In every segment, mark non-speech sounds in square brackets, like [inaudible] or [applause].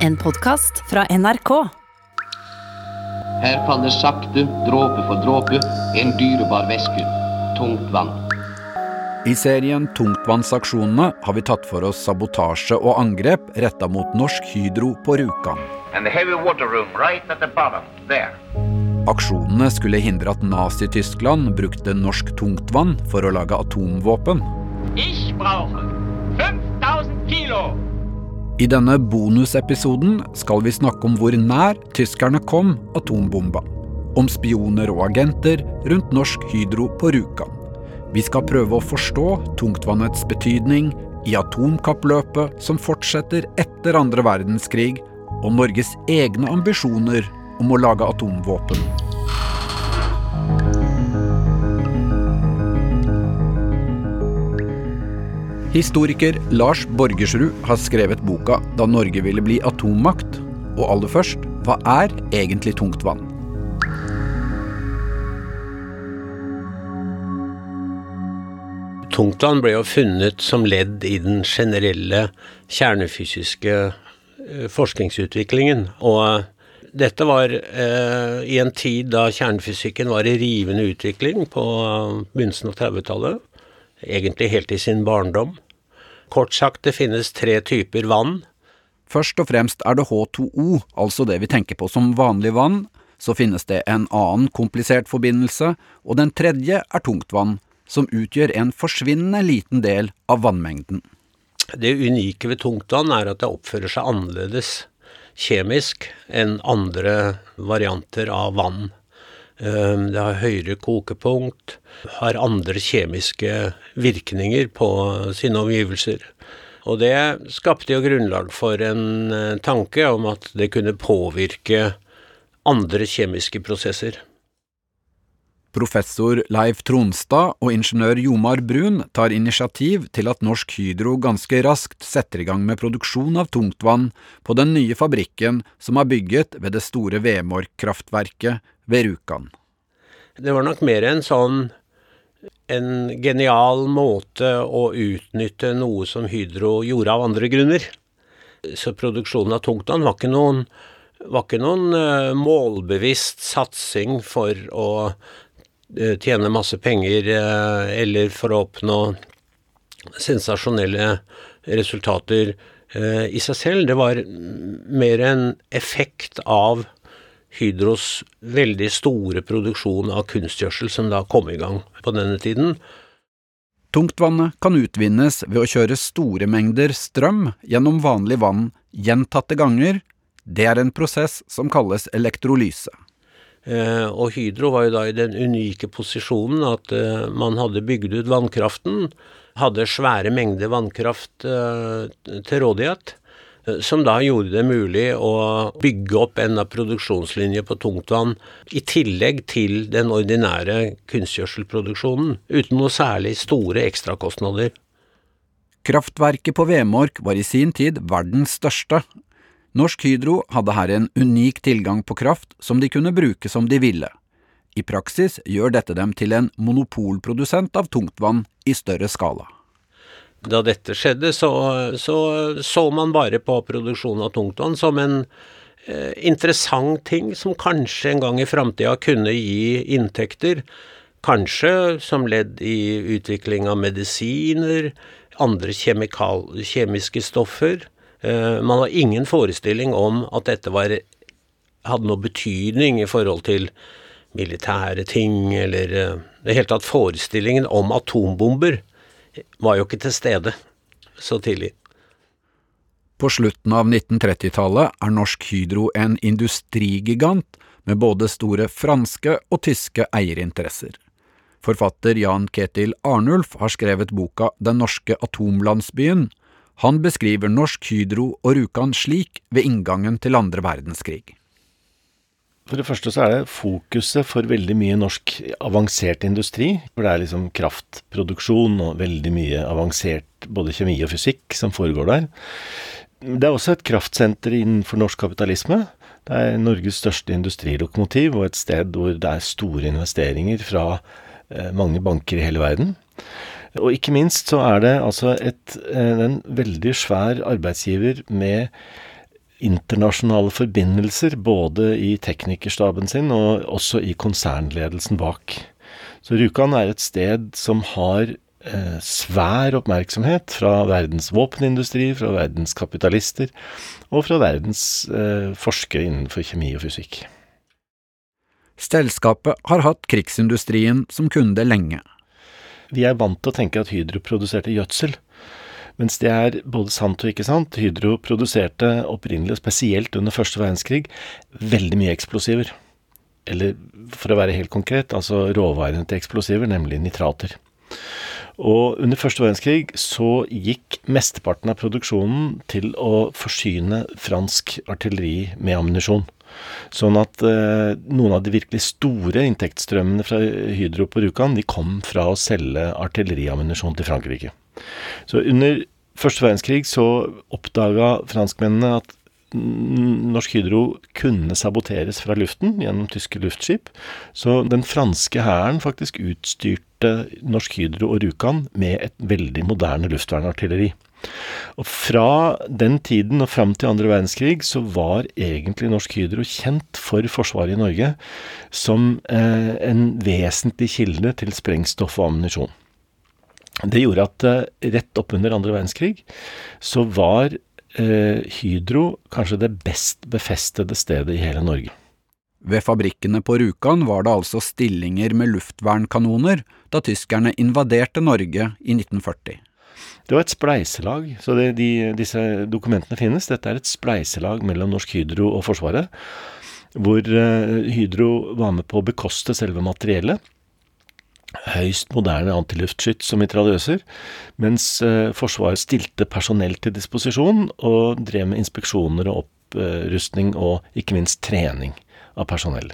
En podkast fra NRK. Her faller sakte, dråpe for dråpe, en dyrebar væske. Tungt vann. I serien Tungtvannsaksjonene har vi tatt for oss sabotasje og angrep retta mot Norsk Hydro på Rjukan. and the heavy water room right at the bottom, there. Aksjonene skulle hindre at Nazi-Tyskland brukte norsk tungtvann for å lage atomvåpen. Ich brauche 5000 Kilo. I denne bonusepisoden skal vi snakke om hvor nær tyskerne kom atombomba. Om spioner og agenter rundt Norsk Hydro på Rjukan. Vi skal prøve å forstå tungtvannets betydning i atomkappløpet som fortsetter etter andre verdenskrig, og Norges egne ambisjoner om å lage atomvåpen. Historiker Lars Borgersrud har skrevet boka 'Da Norge ville bli atommakt'. Og aller først, hva er egentlig tungtvann? Tungtvann ble jo funnet som ledd i den generelle kjernefysiske eh, forskningsutviklingen. Og eh, dette var eh, i en tid da kjernefysikken var i rivende utvikling på eh, begynnelsen av 30-tallet. Egentlig helt i sin barndom. Kort sagt, det finnes tre typer vann. Først og fremst er det H2O, altså det vi tenker på som vanlig vann. Så finnes det en annen komplisert forbindelse, og den tredje er tungtvann, som utgjør en forsvinnende liten del av vannmengden. Det unike ved tungtvann er at det oppfører seg annerledes kjemisk enn andre varianter av vann. Eh, Det har høyere kokepunkt, har andre kjemiske virkninger på sine omgivelser. Og det skapte jo grunnlag for en eh, tanke om at det kunne påvirke andre kjemiske prosesser. Professor Leif Tronstad og ingeniør Jomar Brun tar initiativ til at Norsk Hydro ganske raskt setter i gang med produksjon av tungtvann på den nye fabrikken som er bygget ved det store Vemork-kraftverket ved Rjukan. Det var nok mer en sånn en genial måte å utnytte noe som Hydro gjorde av andre grunner. Så produksjonen av tungtvann var ikke noen, var ikke noen eh, målbevisst satsing for å eh, tjene masse penger eh, eller for å oppnå sensasjonelle resultater i seg selv. Det var mer en effekt av Hydros veldig store produksjon av kunstgjødsel som da kom i gang på denne tiden. Tungtvannet kan utvinnes ved å kjøre store mengder strøm gjennom vanlig vann gjentatte ganger. Det er en prosess som kalles elektrolyse. Eh, og Hydro var jo da i den unike posisjonen at eh, man hadde bygd ut vannkraften, hadde svære mengder vannkraft eh, til rådighet, som da gjorde det mulig å bygge opp en produksjonslinje på tungtvann i tillegg til den ordinære kunstgjødselproduksjonen, uten noe særlig store ekstrakostnader. Kraftverket på Vemork var i sin tid verdens største. Norsk Hydro hadde her en unik tilgang på kraft som de kunne bruke som de ville. I praksis gjør dette dem til en monopolprodusent av tungtvann i større skala. Da dette skjedde, så så, så man bare på produksjon av tungtvann som en eh, interessant ting som kanskje en gang i framtida kunne gi inntekter. Kanskje som ledd i utvikling av medisiner, andre kjemikal kjemiske stoffer. Eh, man har ingen forestilling om at dette var, hadde noe betydning i forhold til militære ting, eller eh, det hele tatt forestillingen om atombomber var jo ikke til stede så tidlig. På slutten av 1930-tallet er Norsk Hydro en industrigigant med både store franske og tyske eierinteresser. Forfatter Jan Ketil Arnulf har skrevet boka Den norske atomlandsbyen. Han beskriver Norsk Hydro og Rjukan slik ved inngangen til andre verdenskrig. For det første så er det fokuset for veldig mye norsk avansert industri. For det er liksom kraftproduksjon og veldig mye avansert både kjemi og fysikk som foregår der. Det er også et kraftsenter innenfor norsk kapitalisme. Det er Norges største industrilokomotiv og et sted hvor det er store investeringer fra eh, mange banker i hele verden. Og ikke minst så er det altså et, en veldig svær arbeidsgiver med internasjonale forbindelser både i teknikerstaben sin og også i konsernledelsen bak. Så Rjukan er et sted som har eh, svær oppmerksomhet fra verdens våpenindustri, fra verdens kapitalister og fra verdens eh, forskere innenfor kjemi og fysikk. Selskapet har hatt krigsindustrien som kunde lenge. Vi er vant til å tenke at Hydro produserte gjødsel, mens det er både sant og ikke sant. Hydro produserte opprinnelig, spesielt under første verdenskrig, veldig mye eksplosiver. Eller for å være helt konkret, altså råvarene til eksplosiver, nemlig nitrater. Og under første verdenskrig så gikk mesteparten av produksjonen til å forsyne fransk artilleri med ammunisjon. Sånn at eh, noen av de virkelig store inntektsstrømmene fra Hydro på Rjukan, de kom fra å selge artilleriammunisjon til Frankrike. Så under første verdenskrig så oppdaga franskmennene at Norsk Hydro kunne saboteres fra luften gjennom tyske luftskip. Så den franske hæren faktisk utstyrte Norsk Hydro og Rjukan med et veldig moderne luftvernartilleri. Og fra den tiden og fram til andre verdenskrig så var egentlig Norsk Hydro kjent for Forsvaret i Norge som eh, en vesentlig kilde til sprengstoff og ammunisjon. Det gjorde at eh, rett oppunder andre verdenskrig så var eh, Hydro kanskje det best befestede stedet i hele Norge. Ved fabrikkene på Rjukan var det altså stillinger med luftvernkanoner da tyskerne invaderte Norge i 1940. Det var et spleiselag, så det, de, disse dokumentene finnes. Dette er et spleiselag mellom Norsk Hydro og Forsvaret, hvor eh, Hydro var med på å bekoste selve materiellet. Høyst moderne antiluftskyts og mitraljøser, mens uh, Forsvaret stilte personell til disposisjon og drev med inspeksjoner og opprustning og ikke minst trening av personell.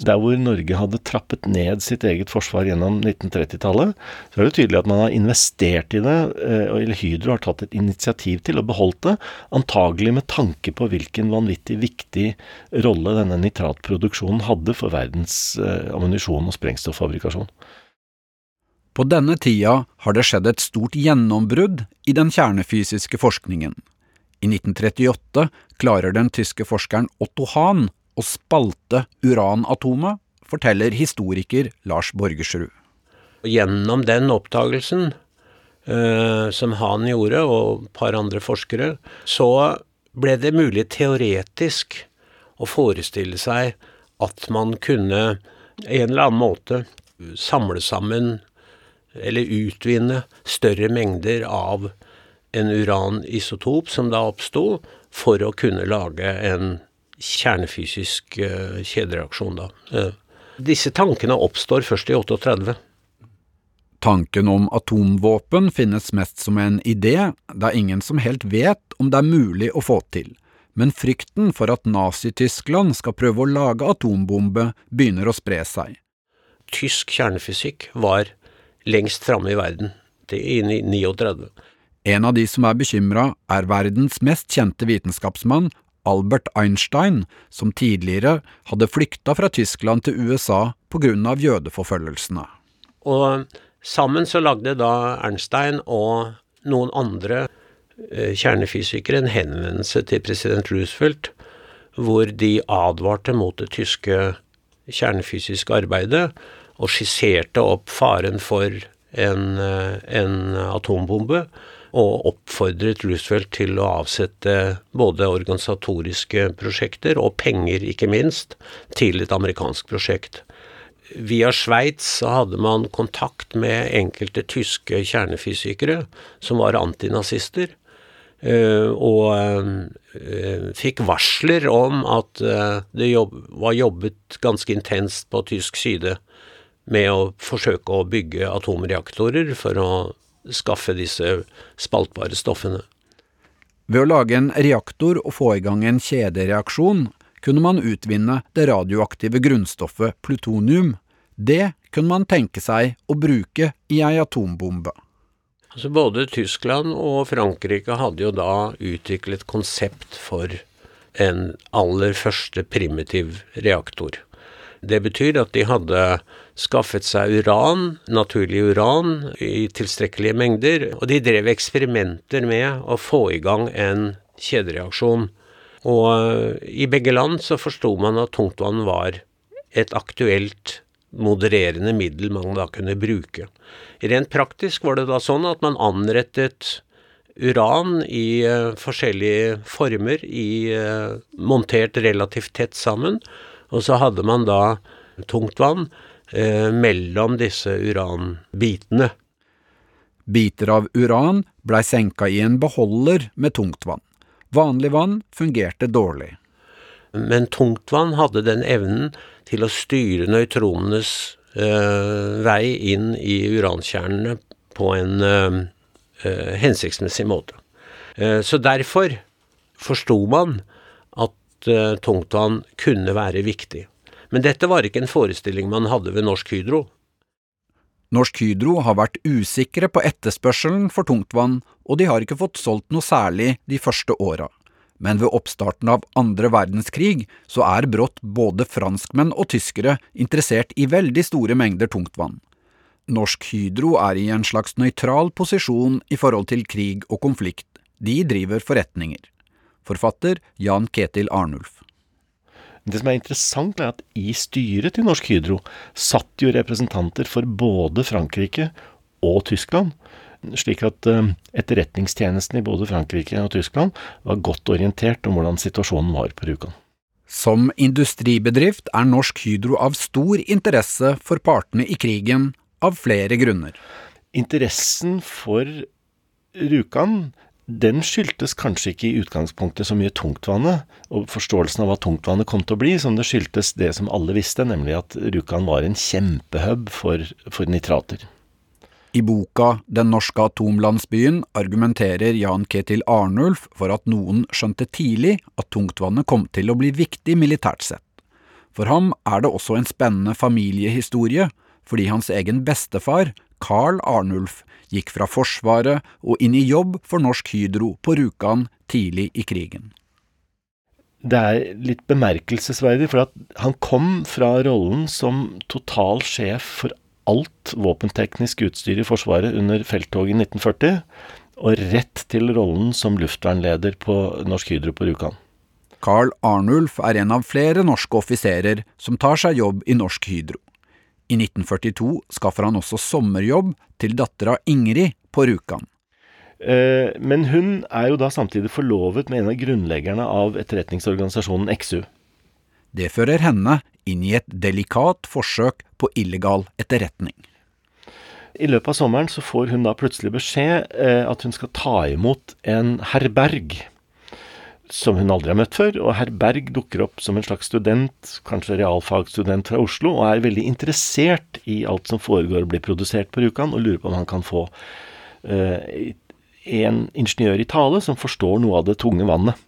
Der hvor Norge hadde trappet ned sitt eget forsvar gjennom 1930-tallet, så er det tydelig at man har investert i det, eh, eller Hydro har tatt et initiativ til og beholdt det, antagelig med tanke på hvilken vanvittig viktig rolle denne nitratproduksjonen hadde for verdens eh, ammunisjon- og sprengstoffabrikasjon. På denne tida har det skjedd et stort gjennombrudd i den kjernefysiske forskningen. I 1938 klarer den tyske forskeren Otto Hahn å spalte uranatomet, forteller historiker Lars Borgersrud. Gjennom den oppdagelsen eh, som han gjorde, og et par andre forskere, så ble det mulig teoretisk å forestille seg at man kunne en eller annen måte samle sammen eller utvinne større mengder av en uranisotop som da oppsto, for å kunne lage en kjernefysisk uh, kjedereaksjon, da. Disse tankene oppstår først i 38. Tanken om atomvåpen finnes mest som en idé, det er ingen som helt vet om det er mulig å få til. Men frykten for at Nazi-Tyskland skal prøve å lage atombombe, begynner å spre seg. Tysk kjernefysikk var lengst framme i verden, det i 39. En av de som er bekymra, er verdens mest kjente vitenskapsmann, Albert Einstein, som tidligere hadde flykta fra Tyskland til USA av jødeforfølgelsene. Og sammen så lagde da Einstein og noen andre eh, kjernefysikere en henvendelse til president Roosevelt hvor de advarte mot det tyske kjernefysiske arbeidet og skisserte opp faren for en, eh, en atombombe og oppfordret Roosevelt til å avsette både organisatoriske prosjekter og penger, ikke minst, til et amerikansk prosjekt. Via Sveits hadde man kontakt med enkelte tyske kjernefysikere som var antinazister, eh, og eh, fikk varsler om at eh, det var jobbet ganske intenst på tysk side med å forsøke å bygge atomreaktorer for å skaffe disse spaltbare stoffene. Ved å lage en reaktor og få i gang en kjedereaksjon, kunne man utvinne det radioaktive grunnstoffet plutonium. Det kunne man tenke seg å bruke i ei atombombe. Altså både Tyskland og Frankrike hadde jo da utviklet konsept for en aller første primitiv reaktor. Det betyr at de hadde skaffet seg uran, naturlig uran, i tilstrekkelige mengder, og de drev eksperimenter med å få i gang en kjedereaksjon Og eh, i begge land så forsto man at tungtvann var et aktuelt modererende middel man da kunne bruke. Rent praktisk var det da sånn at man anrettet uran i uh, forskjellige former, i, uh, montert relativt tett sammen, og så hadde man da tungtvann uh, mellom disse uranbitene. Biter av uran blei senka i en beholder med tungtvann. Vanlig vann fungerte dårlig. Men tungtvann hadde den evnen til å styre nøytronenes eh, vei inn i urankjernene på en eh, hensiktsmessig måte. Uh, så derfor forsto man at uh, tungtvann kunne være viktig. Men dette var ikke en forestilling man hadde ved Norsk Hydro. Norsk Hydro har vært usikre på etterspørselen for tungtvann, og de har ikke fått solgt noe særlig de første åra men ved oppstarten av andre verdenskrig så er brått både franskmenn og tyskere interessert i veldig store mengder tungtvann. Norsk Hydro er i en slags nøytral posisjon i forhold til krig og konflikt, de driver forretninger. Forfatter Jan Ketil Arnulf. Det som er interessant, er at i styret til Norsk Hydro satt jo representanter for både Frankrike og Tyskland, slik at eh, etterretningstjenesten i både Frankrike og Tyskland var godt orientert om hvordan situasjonen var på Rjukan. Som industribedrift er Norsk Hydro av stor interesse for partene i krigen, av flere grunner. Interessen for Rjukan den skyldtes kanskje ikke i utgangspunktet så mye tungtvannet, og forståelsen av hva tungtvannet kom til å bli, som det skyldtes det som alle visste, nemlig at Rjukan var en kjempehub for, for nitrater. I boka Den norske atomlandsbyen argumenterer Jan Ketil Arnulf for at noen skjønte tidlig at tungtvannet kom til å bli viktig militært sett. For ham er det også en spennende familiehistorie, fordi hans egen bestefar, Carl Arnulf, gikk fra Forsvaret og inn i jobb for Norsk Hydro på Rjukan tidlig i krigen. Det er litt bemerkelsesverdig, for han kom fra rollen som total sjef for alt våpenteknisk utstyr i Forsvaret under felttoget i 1940, og rett til rollen som luftvernleder på Norsk Hydro på Rjukan. Carl Arnulf er en av flere norske offiserer som tar seg jobb i Norsk Hydro. I 1942 skaffer han også sommerjobb til dattera Ingrid på Rjukan. Eh, men hun er jo da samtidig forlovet med en av grunnleggerne av etterretningsorganisasjonen XU. Det fører henne inn i et delikat forsøk på illegal etterretning. I løpet av sommeren så får hun da plutselig beskjed eh, at hun skal ta imot en herr Berg, som hun aldri har møtt før. Og herr Berg dukker opp som en slags student, kanskje realfagsstudent fra Oslo, og er veldig interessert i alt som foregår og blir produsert på Rjukan, og lurer på om han kan få eh, en ingeniør i tale som forstår noe av det tunge vannet.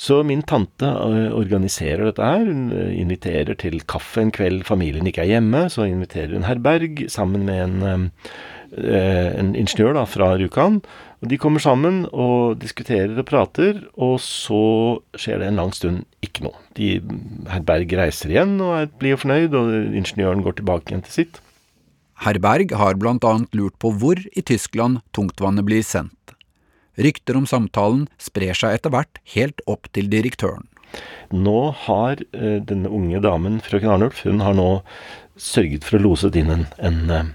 Så min tante eh, organiserer dette her. Hun eh, inviterer til kaffe en kveld familien ikke er hjemme. Så inviterer hun herr Berg sammen med en, eh, en ingeniør da, fra Rjukan. Og De kommer sammen og diskuterer og prater, og så skjer det en lang stund ikke noe. De, herr Berg reiser igjen og og fornøyd, og ingeniøren går tilbake igjen til sitt. Herr Berg har blant annet lurt på hvor i Tyskland tungtvannet blir sendt. Rykter om samtalen sprer seg etter hvert helt opp til direktøren. Nå har uh, denne unge damen, frøken Arnulf, hun har nå sørget for å lose inn en, en uh,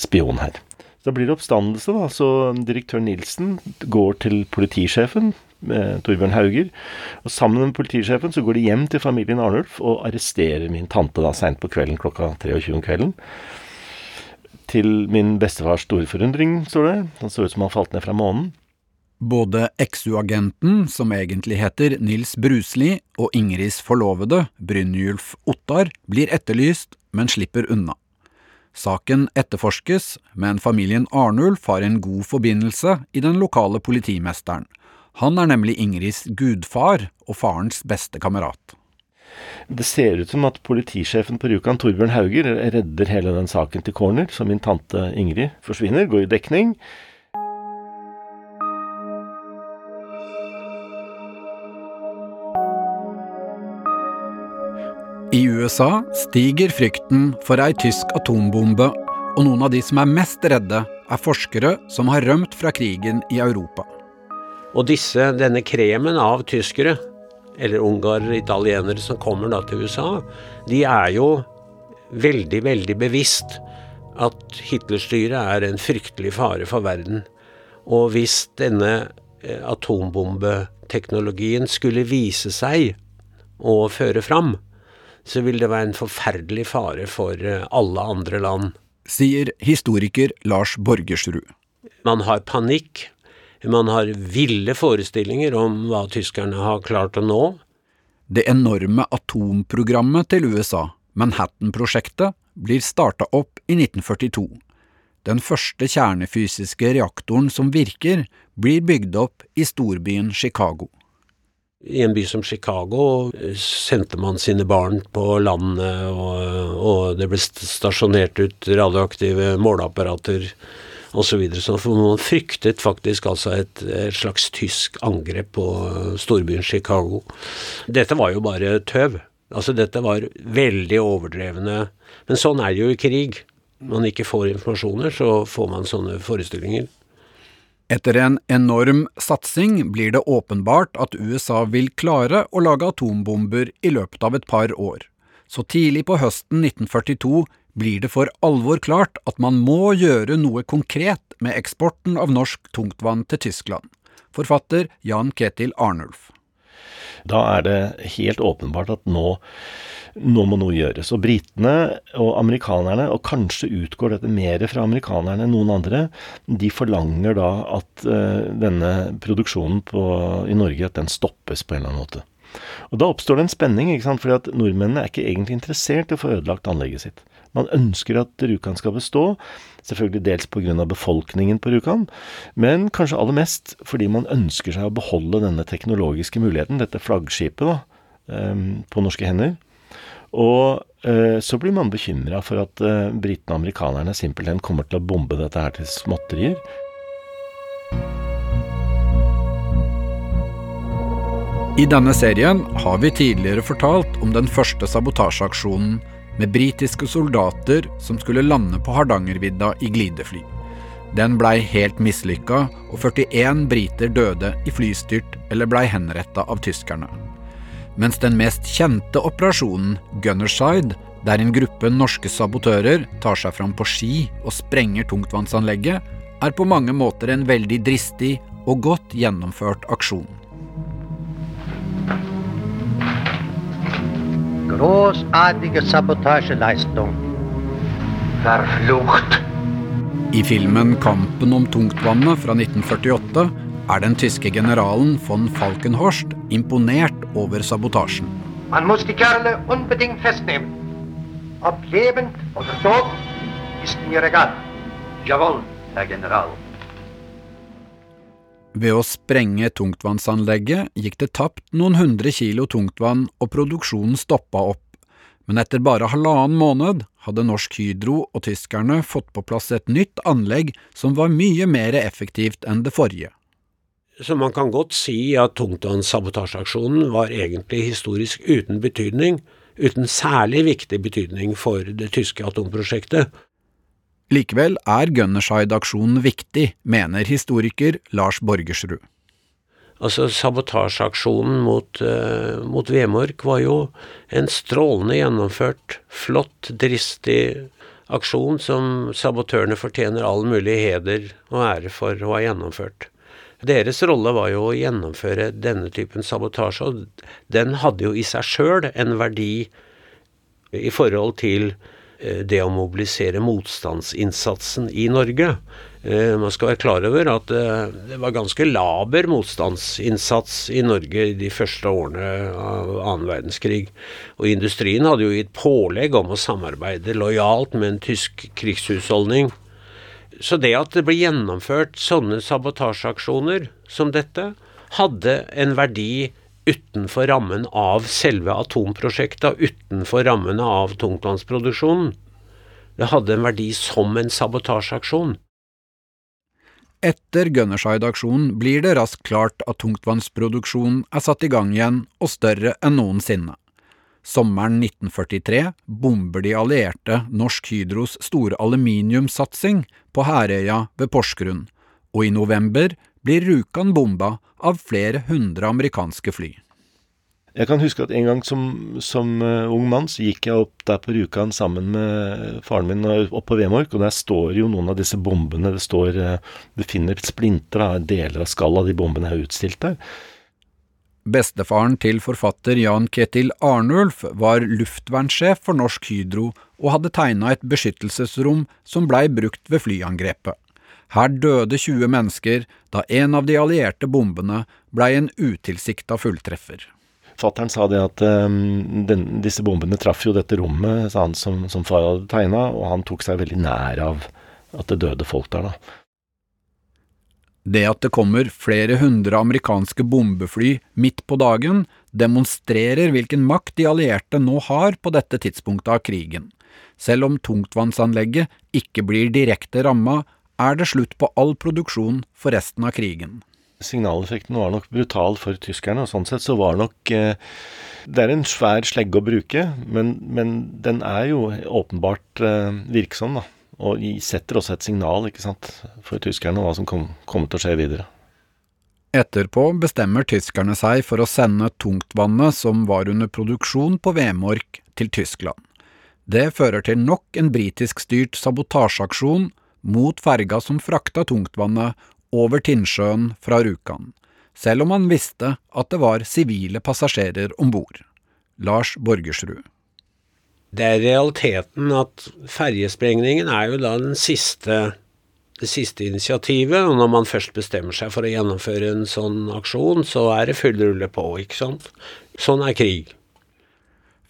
spion her. Da blir det oppstandelse, da. Så direktør Nilsen går til politisjefen, eh, Torbjørn Hauger. Og sammen med politisjefen så går de hjem til familien Arnulf og arresterer min tante da seint på kvelden klokka 23 om kvelden. Til min bestefars store forundring, står det. Han så ut som han falt ned fra månen. Både XU-agenten, som egentlig heter Nils Brusli, og Ingrids forlovede, Brynjulf Ottar, blir etterlyst, men slipper unna. Saken etterforskes, men familien Arnulf har en god forbindelse i den lokale politimesteren. Han er nemlig Ingrids gudfar og farens beste kamerat. Det ser ut som at politisjefen på Rjukan, Torbjørn Hauger, redder hele den saken til corner, så min tante Ingrid forsvinner, går i dekning. I USA stiger frykten for ei tysk atombombe, og noen av de som er mest redde, er forskere som har rømt fra krigen i Europa. Og disse, denne kremen av tyskere, eller ungarere, italienere, som kommer da til USA, de er jo veldig, veldig bevisst at Hitlerstyret er en fryktelig fare for verden. Og hvis denne eh, atombombeteknologien skulle vise seg å føre fram, så vil det være en forferdelig fare for eh, alle andre land. Sier historiker Lars Borgersrud. Man har panikk. Man har ville forestillinger om hva tyskerne har klart å nå. Det enorme atomprogrammet til USA, Manhattan-prosjektet, blir starta opp i 1942. Den første kjernefysiske reaktoren som virker, blir bygd opp i storbyen Chicago. I en by som Chicago eh, sendte man sine barn på landet, og, og det ble stasjonert ut radioaktive måleapparater osv. Så videre. man fryktet faktisk altså et, et, slags tysk angrep på storbyen Chicago. Dette var jo bare tøv. Altså dette var veldig overdrevne Men sånn er det jo i krig. Når man ikke får informasjoner, så får man sånne forestillinger. Etter en enorm satsing blir det åpenbart at USA vil klare å lage atombomber i løpet av et par år. Så tidlig på høsten 1942 blir det for alvor klart at man må gjøre noe konkret med eksporten av norsk tungtvann til Tyskland. Forfatter Jan Ketil Arnulf. Da er det helt åpenbart at nå nå må noe gjøres. Og britene og amerikanerne, og kanskje utgår dette mer fra amerikanerne enn noen andre, de forlanger da at uh, denne produksjonen på, i Norge at den stoppes på en eller annen måte. Og Da oppstår det en spenning, ikke sant? fordi at nordmennene er ikke egentlig interessert i å få ødelagt anlegget sitt. Man ønsker at Rjukan skal bestå, selvfølgelig dels pga. befolkningen på Rjukan, men kanskje aller mest fordi man ønsker seg å beholde denne teknologiske muligheten, dette flaggskipet, da, um, på norske hender. Og eh, så blir man bekymra for at eh, britene og amerikanerne simpelthen kommer til å bombe dette her til småtterier. I denne serien har vi tidligere fortalt om den første sabotasjeaksjonen med britiske soldater som skulle lande på Hardangervidda i glidefly. Den blei helt mislykka, og 41 briter døde i flystyrt eller blei henretta av tyskerne mens den mest kjente operasjonen, Gunnerside, der en gruppe norske sabotører tar seg fram på ski og sprenger tungtvannsanlegget, er på mange måter en veldig dristig og godt gjennomført aksjon. Großartige Sabotageleistung. Verflucht. I filmen 'Kampen om tungtvannet' fra 1948 er den tyske generalen von Falkenhorst imponert over sabotasjen. Man muss die Kerle unbedingt festnehmen. Ob lebend oder tot, ist mir egal. Jawohl, Herr General. Ved å sprenge tungtvannsanlegget gikk det tapt noen hundre kilo tungtvann, og produksjonen stoppa opp. Men etter bare halvannen måned hadde Norsk Hydro og tyskerne fått på plass et nytt anlegg som var mye mer effektivt enn det forrige. Så man kan godt si at tungtvannssabotasjeaksjonen var egentlig historisk uten betydning, uten særlig viktig betydning for det tyske atomprosjektet. Likevel er Gunnerside-aksjonen viktig, mener historiker Lars Borgersrud. Altså, Sabotasjeaksjonen mot, uh, mot Vemork var jo en strålende gjennomført, flott, dristig aksjon som sabotørene fortjener all mulig heder og ære for å ha gjennomført. Deres rolle var jo å gjennomføre denne typen sabotasje, og den hadde jo i seg sjøl en verdi i forhold til det å mobilisere motstandsinnsatsen i Norge. Eh, man skal være klar over at eh, det var ganske laber motstandsinnsats i Norge de første årene av annen verdenskrig. Og industrien hadde jo gitt pålegg om å samarbeide lojalt med en tysk krigshusholdning så det at det ble gjennomført sånne sabotasjeaksjoner som dette, hadde en verdi utenfor rammen av selve atomprosjektet, utenfor rammene av tungtvannsproduksjonen. Det hadde en verdi som en sabotasjeaksjon. Etter Gunnerside-aksjonen blir det raskt klart at tungtvannsproduksjonen er satt i gang igjen og større enn noensinne. Sommeren 1943 bomber de allierte Norsk Hydros store aluminiumsatsing på Herøya ved Porsgrunn, og i november blir Rjukan bomba av flere hundre amerikanske fly. Jeg kan huske at en gang som, som uh, ung mann så gikk jeg opp der på Rjukan sammen med faren min opp på Vemork, og der står jo noen av disse bombene. Det står uh, Du finner splinter av deler av skallet av de bombene er utstilt der. Bestefaren til forfatter Jan Ketil Arnulf var luftvernsjef for Norsk Hydro og hadde tegna et beskyttelsesrom som blei brukt ved flyangrepet. Her døde 20 mennesker da en av de allierte bombene blei en utilsikta fulltreffer. Fattern sa det at um, den, disse bombene traff jo dette rommet, sa han, som, som far hadde tegna, og han tok seg veldig nær av at det døde folk der, da. Det at det kommer flere hundre amerikanske bombefly midt på dagen, demonstrerer hvilken makt de allierte nå har på dette tidspunktet av krigen. Selv om tungtvannsanlegget ikke blir direkte ramma, er det slutt på all produksjon for resten av krigen. Signaleffekten var nok brutal for tyskerne, og sånn sett så var nok eh, Det er en svær slegge å bruke, men, men den er jo åpenbart eh, virksom, da. Og setter også et signal, ikke sant, for tyskerne hva som kommer kom til å skje videre. Etterpå bestemmer tyskerne seg for å sende tungtvannet som var under produksjon på Vemork, til Tyskland. Det fører til nok en britisk styrt sabotasjeaksjon mot ferga som frakta tungtvannet over Tinnsjøen fra Rjukan, selv om han visste at det var sivile passasjerer om bord. Lars Borgersrud. Det er realiteten at ferjesprengningen er jo da den siste, det siste initiativet, og når man først bestemmer seg for å gjennomføre en sånn aksjon, så er det full rulle på, ikke sant. Sånn er krig.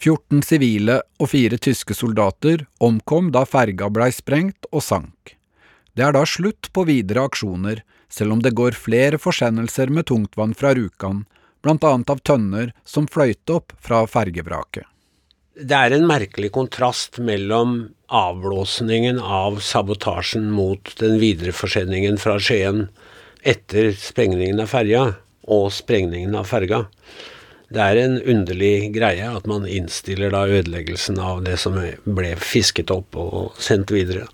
14 sivile og fire tyske soldater omkom da ferga blei sprengt og sank. Det er da slutt på videre aksjoner, selv om det går flere forsendelser med tungtvann fra Rjukan, annet av tønner som fløyte opp fra fergevraket. Det er en merkelig kontrast mellom avblåsningen av sabotasjen mot den videre forsendingen fra Skien etter sprengningen av ferja, og sprengningen av ferga. Det er en underlig greie at man innstiller da ødeleggelsen av det som ble fisket opp og sendt videre.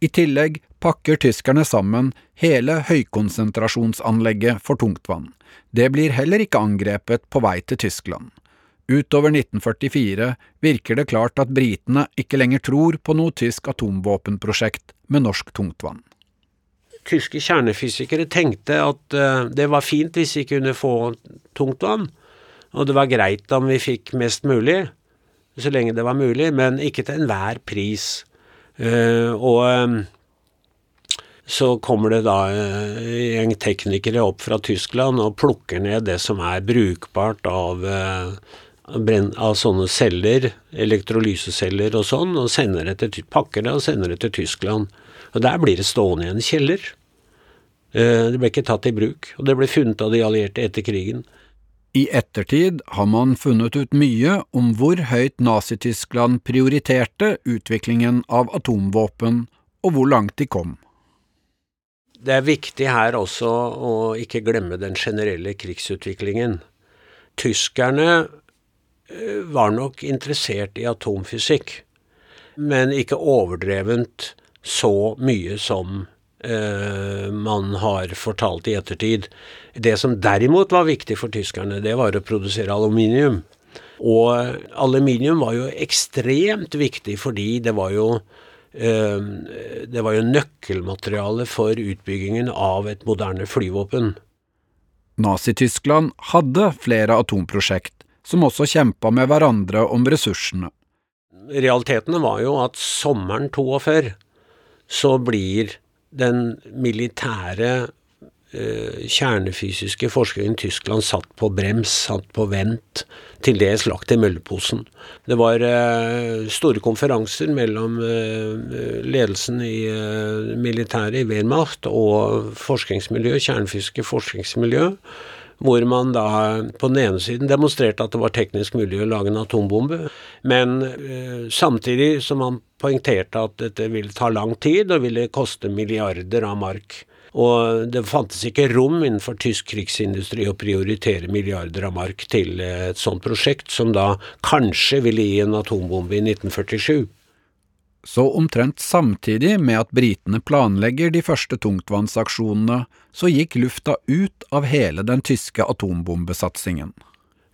I tillegg pakker tyskerne sammen hele høykonsentrasjonsanlegget for tungtvann. Det blir heller ikke angrepet på vei til Tyskland. Utover 1944 virker det klart at britene ikke lenger tror på noe tysk atomvåpenprosjekt med norsk tungtvann. Tyske kjernefysikere tenkte at uh, det var fint hvis vi kunne få tungtvann, og det var greit om vi fikk mest mulig, så lenge det var mulig, men ikke til enhver pris. Uh, og så kommer det da en gjeng teknikere opp fra Tyskland og plukker ned det som er brukbart av, av sånne celler, elektrolyseceller og sånn, og sender det til, pakker det og sender det til Tyskland. Og der blir det stående i en kjeller. Det ble ikke tatt i bruk, og det ble funnet av de allierte etter krigen. I ettertid har man funnet ut mye om hvor høyt Nazi-Tyskland prioriterte utviklingen av atomvåpen, og hvor langt de kom. Det er viktig her også å ikke glemme den generelle krigsutviklingen. Tyskerne eh, var nok interessert i atomfysikk, men ikke overdrevent så mye som man har fortalt i ettertid. Det som derimot var viktig for tyskerne, det var å produsere aluminium. Og aluminium var jo ekstremt viktig fordi det var jo Ehm, det var jo nøkkelmateriale for utbyggingen av et moderne flyvåpen. Nazi-Tyskland hadde flere atomprosjekt, som også kjempa med hverandre om ressursene. Realitetene var jo at sommeren 42 så blir den militære Eh, kjernefysiske forskningen i Tyskland satt på brems, satt på vent, til dels lagt i mølleposen. Det var eh, store konferanser mellom eh, ledelsen i militæret i Wehrmacht og forskningsmiljø, kjernefysiske forskningsmiljø, hvor man da på den ene siden demonstrerte at det var teknisk mulig å lage en atombombe, men eh, samtidig som man poengterte at dette ville ta lang tid og ville koste milliarder av mark. Og det fantes ikke rom innenfor tysk krigsindustri å prioritere milliarder av mark til et sånt prosjekt, som da kanskje ville gi en atombombe i 1947. Så omtrent samtidig med at britene planlegger de første tungtvannsaksjonene, så gikk lufta ut av hele den tyske atombombesatsingen.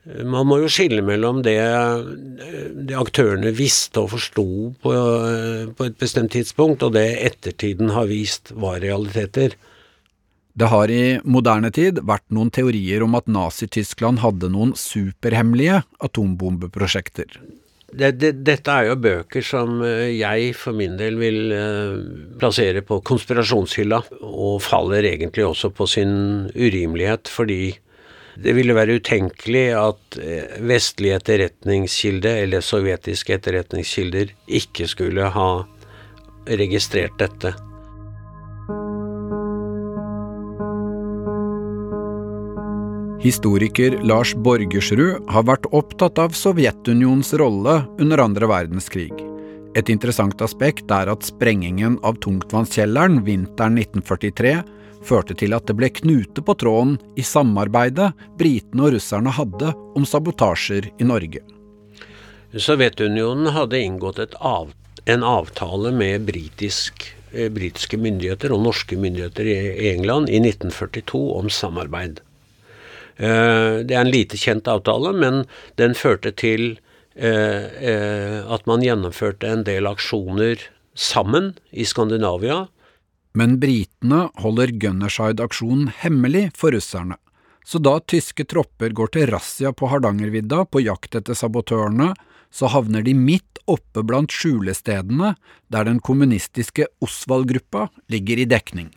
Man må jo skille mellom det, det aktørene visste og forsto på, på, et bestemt tidspunkt, og det ettertiden har vist var realiteter. Det har i moderne tid vært noen teorier om at Nazi-Tyskland hadde noen superhemmelige atombombeprosjekter. Det, det, dette er jo bøker som eh, jeg for min del vil eh, plassere på konspirasjonshylla, og faller egentlig også på sin urimelighet, fordi det ville være utenkelig at eh, vestlige etterretningskilder, eller sovjetiske etterretningskilder, ikke skulle ha registrert dette. Historiker Lars Borgersrud har vært opptatt av Sovjetunionens rolle under andre verdenskrig. Et interessant aspekt er at sprengingen av tungtvannskjelleren vinteren 1943 førte til at det ble knute på tråden i samarbeidet britene og russerne hadde om sabotasjer i Norge. Sovjetunionen hadde inngått av, en avtale med britisk, eh, britiske myndigheter og norske myndigheter i England i 1942 om samarbeid. Eh, det er en lite kjent avtale, men den førte til eh, eh, at man gjennomførte en del aksjoner sammen i Skandinavia men britene holder Gunnerside-aksjonen hemmelig for russerne, så da tyske tropper går til razzia på Hardangervidda på jakt etter sabotørene, så havner de midt oppe blant skjulestedene der den kommunistiske Osvald-gruppa ligger i dekning.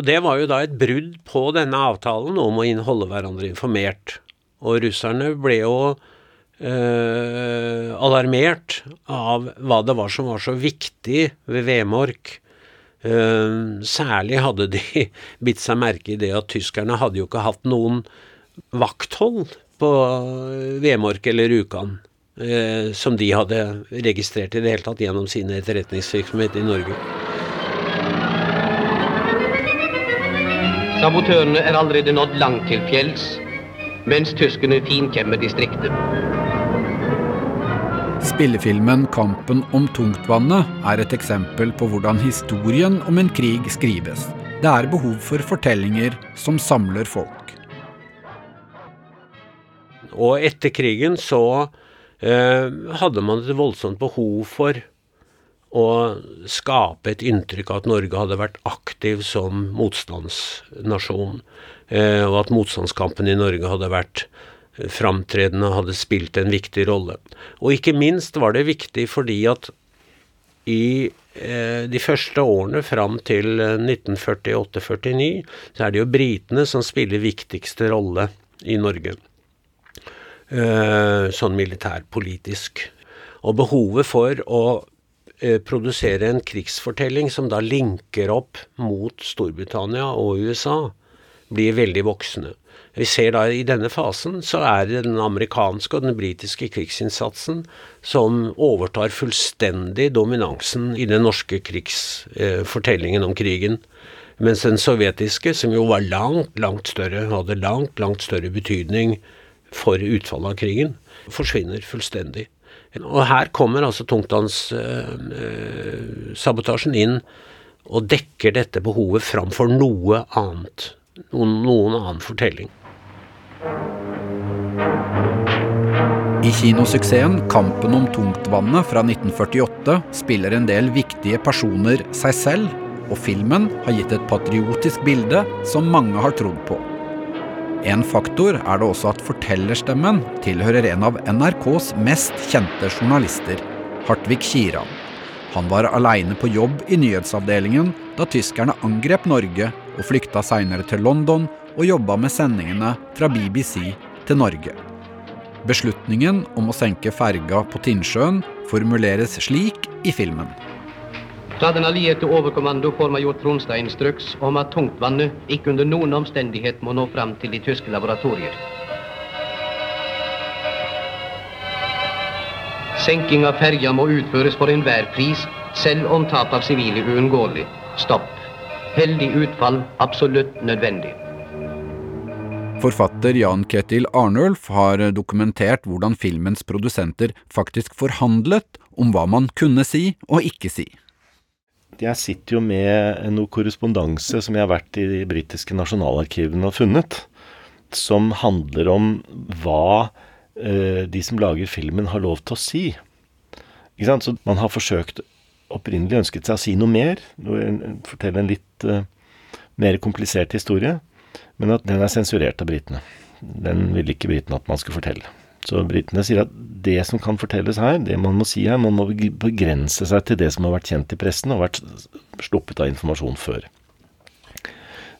Og Det var jo da et brudd på denne avtalen om å holde hverandre informert. Og russerne ble jo eh, alarmert av hva det var som var så viktig ved Vemork Eh, særlig hadde de [laughs] bitt seg merke i det at tyskerne hadde jo ikke hatt noen vakthold på Vemork eller Rjukan, Eh, som de hadde registrert i det hele tatt gjennom sin etterretningsvirksomhet i Norge. Sabotørene er allerede nådd langt til fjells, mens tyskerne finkjemmer distriktet. Spillefilmen Kampen om tungtvannet er et eksempel på hvordan historien om en krig skrives. Det er behov for fortellinger som samler folk. Og etter krigen så eh, hadde man et voldsomt behov for å skape et inntrykk av at Norge hadde vært aktiv som motstandsnasjon, eh, og at motstandskampen i Norge hadde vært framtredende hadde spilt en viktig rolle. Og ikke minst var det viktig fordi at i eh, de første årene fram til 1948-49 eh, så er det jo britene som spiller viktigste rolle i Norge. Sånn militærpolitisk. Og behovet for å produsere en krigsfortelling som da linker opp mot Storbritannia og USA, blir veldig voksne. Vi ser da I denne fasen så er det den amerikanske og den britiske krigsinnsatsen som overtar fullstendig dominansen i den norske krigsfortellingen eh, om krigen. Mens den sovjetiske, som jo var langt, langt større, hadde langt, langt større betydning for utfallet av krigen, forsvinner fullstendig. Og her kommer altså tungtvannssabotasjen eh, inn og dekker dette behovet framfor noe annet. Noen, noen annen fortelling. I kinosuksessen Kampen om tungtvannet fra 1948 spiller en del viktige personer seg selv, og filmen har gitt et patriotisk bilde som mange har trodd på. En faktor er det også at fortellerstemmen tilhører en av NRKs mest kjente journalister, Hartvig Kiran. Han var aleine på jobb i nyhetsavdelingen da tyskerne angrep Norge og flykta seinere til London og jobba med sendingene fra BBC til Norge. Beslutningen om å senke ferga på Tinnsjøen formuleres slik i filmen. Fra den allierte overkommando får major Tronstad instruks om at tungtvannet ikke under noen omstendighet må nå fram til de tyske laboratorier. Senking av ferja må utføres for enhver pris, selv om tap av sivile uunngåelig. Stopp. Heldig utfall absolutt nødvendig. Forfatter Jan Ketil Arnulf har dokumentert hvordan filmens produsenter faktisk forhandlet om hva man kunne si og ikke si. Jeg sitter jo med noe korrespondanse som jeg har vært i de britiske nasjonalarkivene og funnet, som handler om hva eh, de som lager filmen, har lov til å si. Ikke sant? Så man har forsøkt opprinnelig ønsket seg å si noe mer, fortelle en litt uh, mer komplisert historie. Men at den er sensurert av britene. Den ville ikke britene at man skulle fortelle. Så britene sier at det som kan fortelles her, det man må si her, man må begrense seg til det som har vært kjent i pressen og vært sluppet av informasjon før.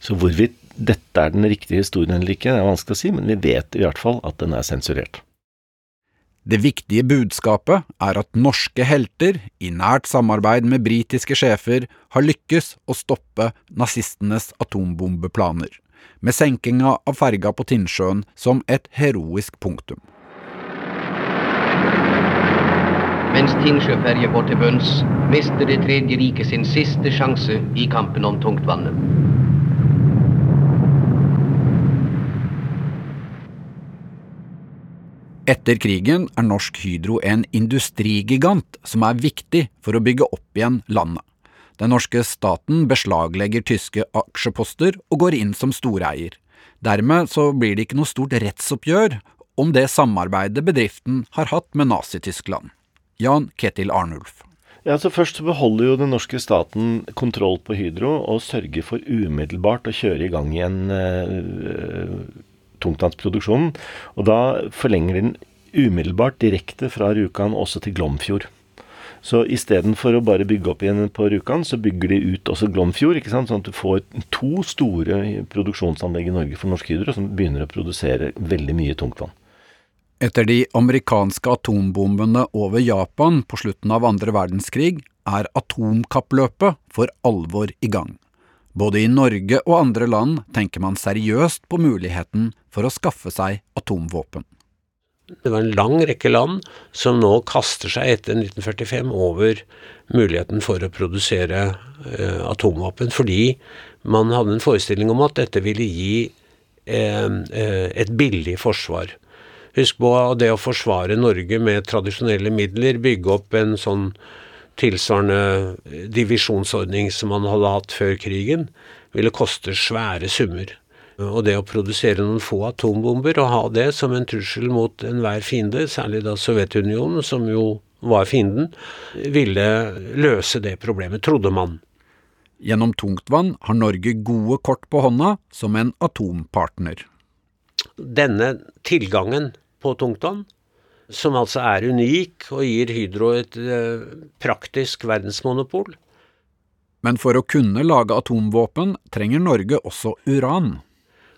Så hvorvidt dette er den riktige historien eller ikke, det er vanskelig å si, men vi vet i hvert fall at den er sensurert. Det viktige budskapet er at norske helter, i nært samarbeid med britiske sjefer, har lykkes å stoppe nazistenes atombombeplaner med senkinga av ferga på Tinnsjøen som et heroisk punktum. Mens Tinnsjøferja går til bunns, mister Det tredje riket sin siste sjanse i kampen om tungtvannet. Etter krigen er Norsk Hydro en industrigigant som er viktig for å bygge opp igjen landet. Den norske staten beslaglegger tyske aksjeposter og går inn som storeier. Dermed så blir det ikke noe stort rettsoppgjør om det samarbeidet bedriften har hatt med Nazi-Tyskland. Jan Ketil Arnulf. Ja, altså Først beholder jo den norske staten kontroll på Hydro og sørger for umiddelbart å kjøre i gang igjen eh, tungtvannsproduksjonen. Og da forlenger den umiddelbart direkte fra Rjukan også til Glomfjord. Så istedenfor å bare bygge opp igjen på Rjukan, så bygger de ut også Glomfjord. ikke sant? Sånn at du får to store produksjonsanlegg i Norge for Norsk Hydro som begynner å produsere veldig mye tungtvann. Etter de amerikanske atombombene over Japan på slutten av andre verdenskrig er atomkappløpet for alvor i gang. Både i Norge og andre land tenker man seriøst på muligheten for å skaffe seg atomvåpen. Det var en lang rekke land som nå kaster seg etter 1945 over muligheten for å produsere eh, atomvåpen, fordi man hadde en forestilling om at dette ville gi eh, eh, et billig forsvar. Husk på det å forsvare Norge med tradisjonelle midler, bygge opp en sånn tilsvarende divisjonsordning som man hadde hatt før krigen, ville koste svære summer. Og det å produsere noen få atombomber og ha det som en trussel mot enhver fiende, særlig da Sovjetunionen, som jo var fienden, ville løse det problemet, trodde man. Gjennom tungtvann har Norge gode kort på hånda som en atompartner. Denne tilgangen på tungtvann, som altså er unik og gir Hydro et eh, praktisk verdensmonopol. Men for å kunne lage atomvåpen trenger Norge også uran.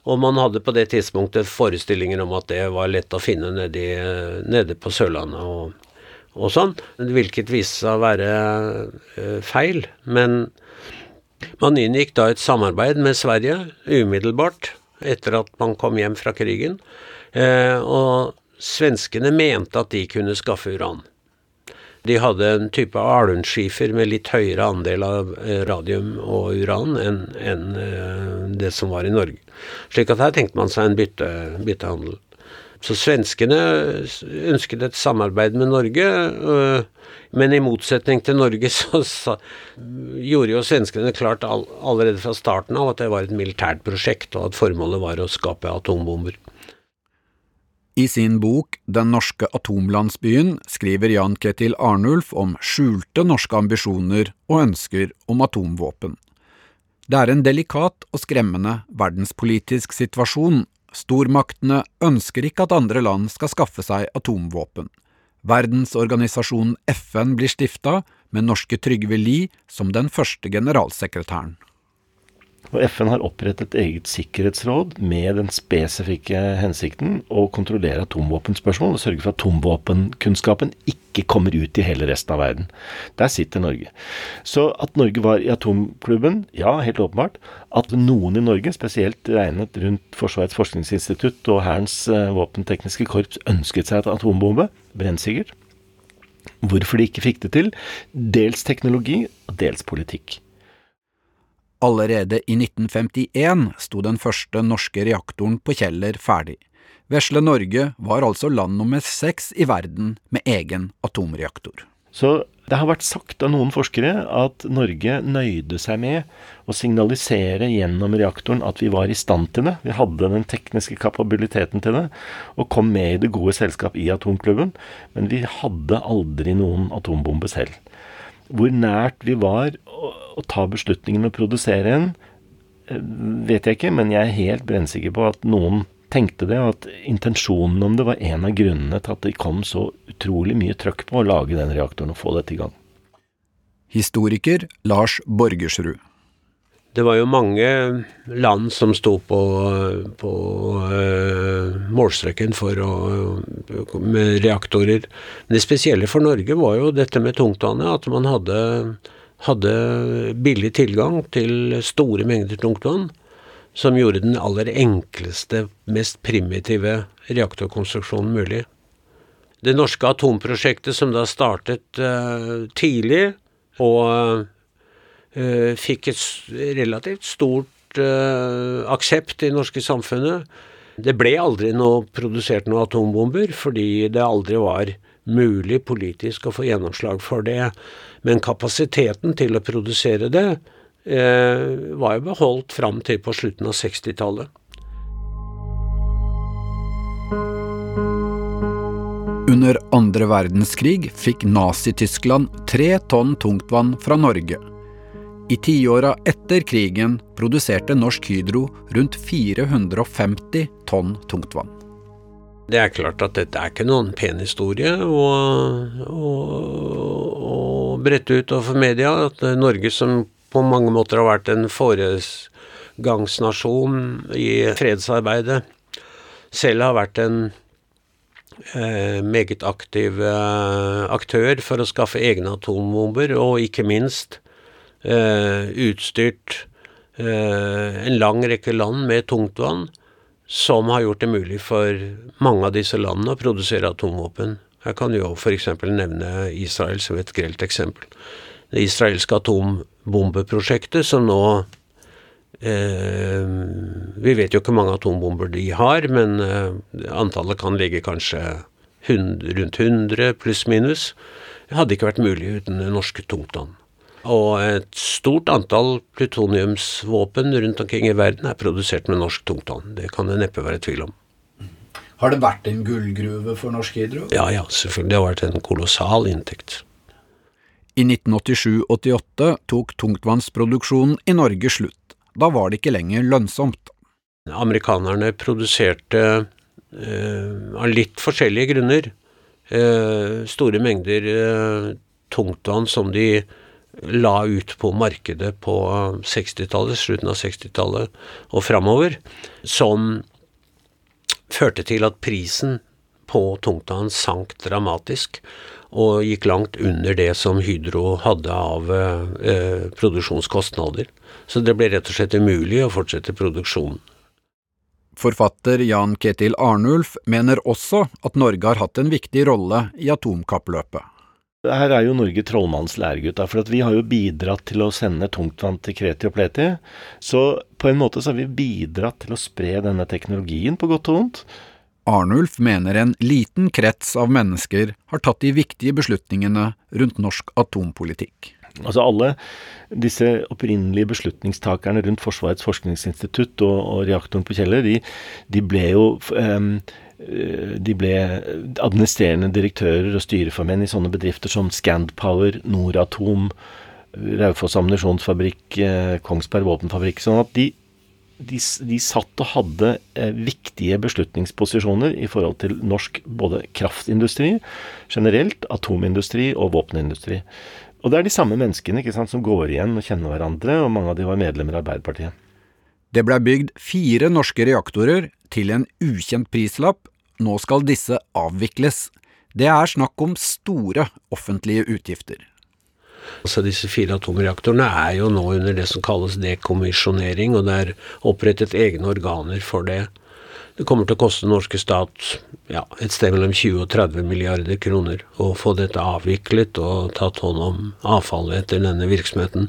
Og man hadde på det tidspunktet forestillinger om at det var lett å finne nede, nede på Sørlandet og, og, sånn, hvilket viste seg å være uh, feil. Men man inngikk da et samarbeid med Sverige umiddelbart etter at man kom hjem fra krigen, uh, og svenskene mente at de kunne skaffe uran. De hadde en type alunskifer med litt høyere andel av eh, radium og uran enn en eh, det som var i Norge. Slik at her tenkte man seg en bytte, byttehandel. Så svenskene ønsket et samarbeid med Norge, øh, men i motsetning til Norge [laughs] så, så gjorde jo svenskene klart all, allerede fra starten av at det var et militært prosjekt, og at formålet var å skape atombomber. I sin bok Den norske atomlandsbyen skriver Jan Ketil Arnulf om skjulte norske ambisjoner og ønsker om atomvåpen. Det er en delikat og skremmende verdenspolitisk situasjon. Stormaktene ønsker ikke at andre land skal skaffe seg atomvåpen. Verdensorganisasjonen FN blir stifta, med norske Trygve Lie som den første generalsekretæren. Og FN har opprettet et eget sikkerhetsråd med den spesifikke hensikten å kontrollere atomvåpenspørsmål og sørge for at atomvåpenkunnskapen ikke kommer ut i hele resten av verden. Der sitter Norge. Så at Norge var i atomklubben, ja, helt åpenbart. At noen i Norge, spesielt regnet rundt Forsvarets forskningsinstitutt og Hærens uh, våpentekniske korps, ønsket seg et atombombe, brennsikkert. Hvorfor de ikke fikk det til? Dels teknologi, og dels politikk. Allerede i 1951 sto den første norske reaktoren på Kjeller ferdig. Vesle Norge var altså land nummer seks i verden med egen atomreaktor. Så det har vært sagt av noen forskere at Norge nøyde seg med å signalisere gjennom reaktoren at vi var i stand til det. Vi hadde den tekniske kapabiliteten til det, og kom med i det gode selskap i atomklubben. Men vi hadde aldri noen atombombe selv. Hvor nært vi var å, ta beslutningen å produsere en, eh, vet jeg ikke, men jeg er helt brennsikker på at noen tenkte det, og at intensjonen om det var en av grunnene til at det kom så utrolig mye trøkk på å lage den reaktoren og få dette i gang. Historiker Lars Borgersrud. Det var jo mange land som sto på, på uh, målstreken for å, med reaktorer. Men det spesielle for Norge var jo dette med tungtvannet, at man hadde, hadde billig tilgang til store mengder tungtvann som gjorde den aller enkleste, mest primitive reaktorkonstruksjonen mulig. Det norske atomprosjektet som da startet uh, tidlig, og uh, fikk et relativt stort uh, aksept i det norske samfunnet Det ble aldri noe produsert noen atombomber, fordi det aldri var mulig politisk å få gjennomslag for det. Men kapasiteten til å produsere det eh, var jo beholdt fram til på slutten av 60-tallet. Under andre verdenskrig fikk Nazi-Tyskland tre tonn tungtvann fra Norge. I tiåra etter krigen produserte Norsk Hydro rundt 450 tonn tungtvann. Det er klart at dette er ikke noen pen historie å, å, å brette ut overfor media. At Norge som på mange måter har vært en foregangsnasjon i fredsarbeidet. Selv har vært en eh, meget aktiv eh, aktør for å skaffe egne atombomber, og ikke minst eh, utstyrt eh, en lang rekke land med tungtvann, som har gjort det mulig for mange av disse landene å produsere atomvåpen. Jeg kan jo f.eks. nevne Israel som et grelt eksempel det israelske atombombeprosjektet, som nå eh, Vi vet jo ikke hvor mange atombomber de har, men eh, antallet kan ligge kanskje 100, rundt 100 pluss-minus. Det hadde ikke vært mulig uten norske tungtvann. Og et stort antall plutoniumsvåpen rundt omkring i verden er produsert med norsk tungtvann. Det kan det neppe være tvil om. Har det vært en gullgruve for Norsk Hydro? Ja, ja, selvfølgelig. Det har vært en kolossal inntekt. I 1987–88 tok tungtvannsproduksjonen i Norge slutt. Da var det ikke lenger lønnsomt. Amerikanerne produserte eh, av litt forskjellige grunner eh, store mengder eh, tungtvann som de la ut på markedet på 60-tallet, slutten av 60-tallet og framover, som førte til at prisen på tungtvann sank dramatisk og gikk langt under det som Hydro hadde av eh, produksjonskostnader. Så det ble rett og slett umulig å fortsette produksjonen. Forfatter Jan Ketil Arnulf mener også at Norge har hatt en viktig rolle i atomkappløpet. Her er jo Norge trollmannens læregutt, for vi har jo bidratt til å sende tungtvann til Kreti og Pleti. Så på en måte så har vi bidratt til å spre denne teknologien, på godt og vondt. Arnulf mener en liten krets av mennesker har tatt de viktige beslutningene rundt norsk atompolitikk. Altså Alle disse opprinnelige beslutningstakerne rundt Forsvarets forskningsinstitutt og, og reaktoren på Kjeller, de, de ble jo um, de ble administrerende direktører og styreformenn i sånne bedrifter som Scandpower, Noratom, Raufoss ammunisjonsfabrikk, eh, Kongsberg våpenfabrikk. sånn at de de, de, satt og hadde eh, viktige beslutningsposisjoner i forhold til norsk både kraftindustri generelt, atomindustri og våpenindustri. Og det er de samme menneskene sant, som går igjen og kjenner hverandre, og mange av de var medlemmer av Arbeiderpartiet. Det blei bygd fire norske reaktorer til en ukjent prislapp. Nå skal disse avvikles. Det er snakk om store offentlige utgifter. Altså Disse fire atomreaktorene er jo nå under det som kalles dekommisjonering, og det er opprettet egne organer for det. Det kommer til å koste den norske stat ja, et sted mellom 20 og 30 milliarder kroner å få dette avviklet og tatt hånd om avfallet etter denne virksomheten.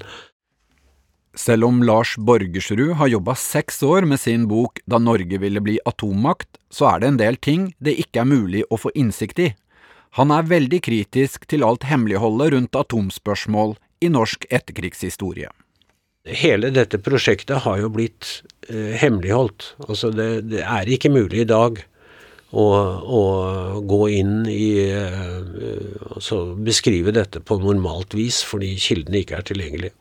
Selv om Lars Borgersrud har jobba seks år med sin bok Da Norge ville bli atommakt, så er det en del ting det ikke er mulig å få innsikt i. Han er veldig kritisk til alt hemmeligholdet rundt atomspørsmål i norsk etterkrigshistorie. Hele dette prosjektet har jo blitt eh, hemmeligholdt. Altså det, det, er ikke mulig i dag å, å gå inn i eh, Altså beskrive dette på normalt vis fordi kildene ikke er tilgjengelige.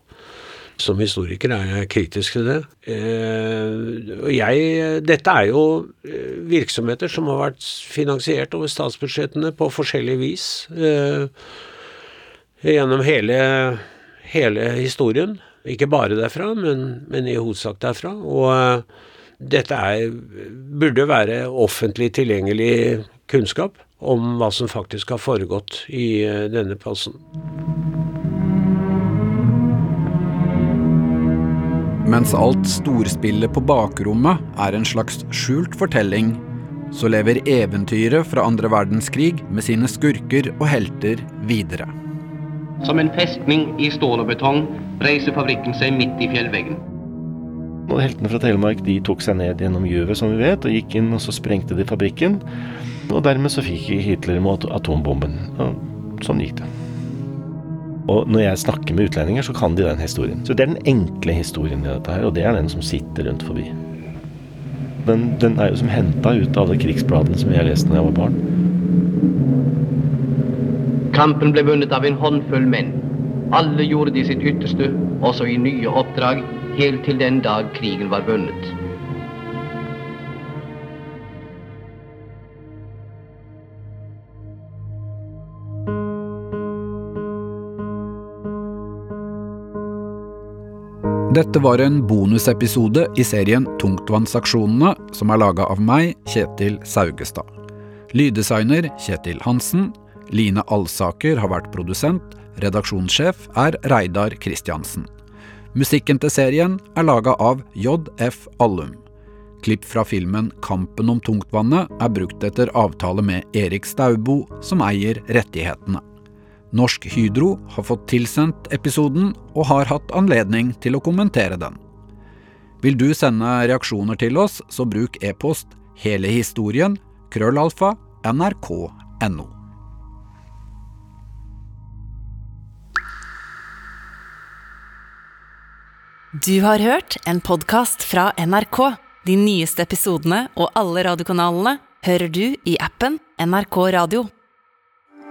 Som historiker er jeg kritisk til det. Eh, jeg, dette er jo eh, virksomheter som har vært finansiert over statsbudsjettene på forskjellig vis eh, gjennom hele, hele, historien. Ikke bare derfra, men, men i hovedsak derfra. Og dette er, burde være offentlig tilgjengelig kunnskap om hva som faktisk har foregått i denne posten. Mens alt storspillet på bakrommet er en slags skjult fortelling, så lever eventyret fra andre verdenskrig med sine skurker og helter videre. Som en festning i stål og betong reiser fabrikken seg midt i fjellveggen. Og Heltene fra Telemark de tok seg ned gjennom Gjøvet, som vi vet, og gikk inn og så sprengte de fabrikken. Og dermed så fikk Hitler mot atombomben. Og sånn gikk det. Og når jeg snakker med utlendinger, så kan de den historien. Så det er den enkle historien i dette her, og det er den som sitter rundt forbi. Den, den er jo som henta ut av alle krigsbladene som jeg leste da jeg var barn. Kampen ble vunnet av en håndfull menn. Alle gjorde de sitt ytterste, også i nye oppdrag, helt til den dag krigen var vunnet. Dette var en bonusepisode i serien Tungtvannsaksjonene, som er laga av meg, Kjetil Saugestad. Lyddesigner Kjetil Hansen. Line Alsaker har vært produsent. Redaksjonssjef er Reidar Kristiansen. Musikken til serien er laga av JF Allum. Klipp fra filmen Kampen om tungtvannet er brukt etter avtale med Erik Staubo, som eier rettighetene. Norsk Hydro har fått tilsendt episoden og har hatt anledning til å kommentere den. Vil du sende reaksjoner til oss, så bruk e-post hele historien krøllalfa nrk.no. Du har hørt en podkast fra NRK. De nyeste episodene og alle radiokanalene hører du i appen NRK Radio.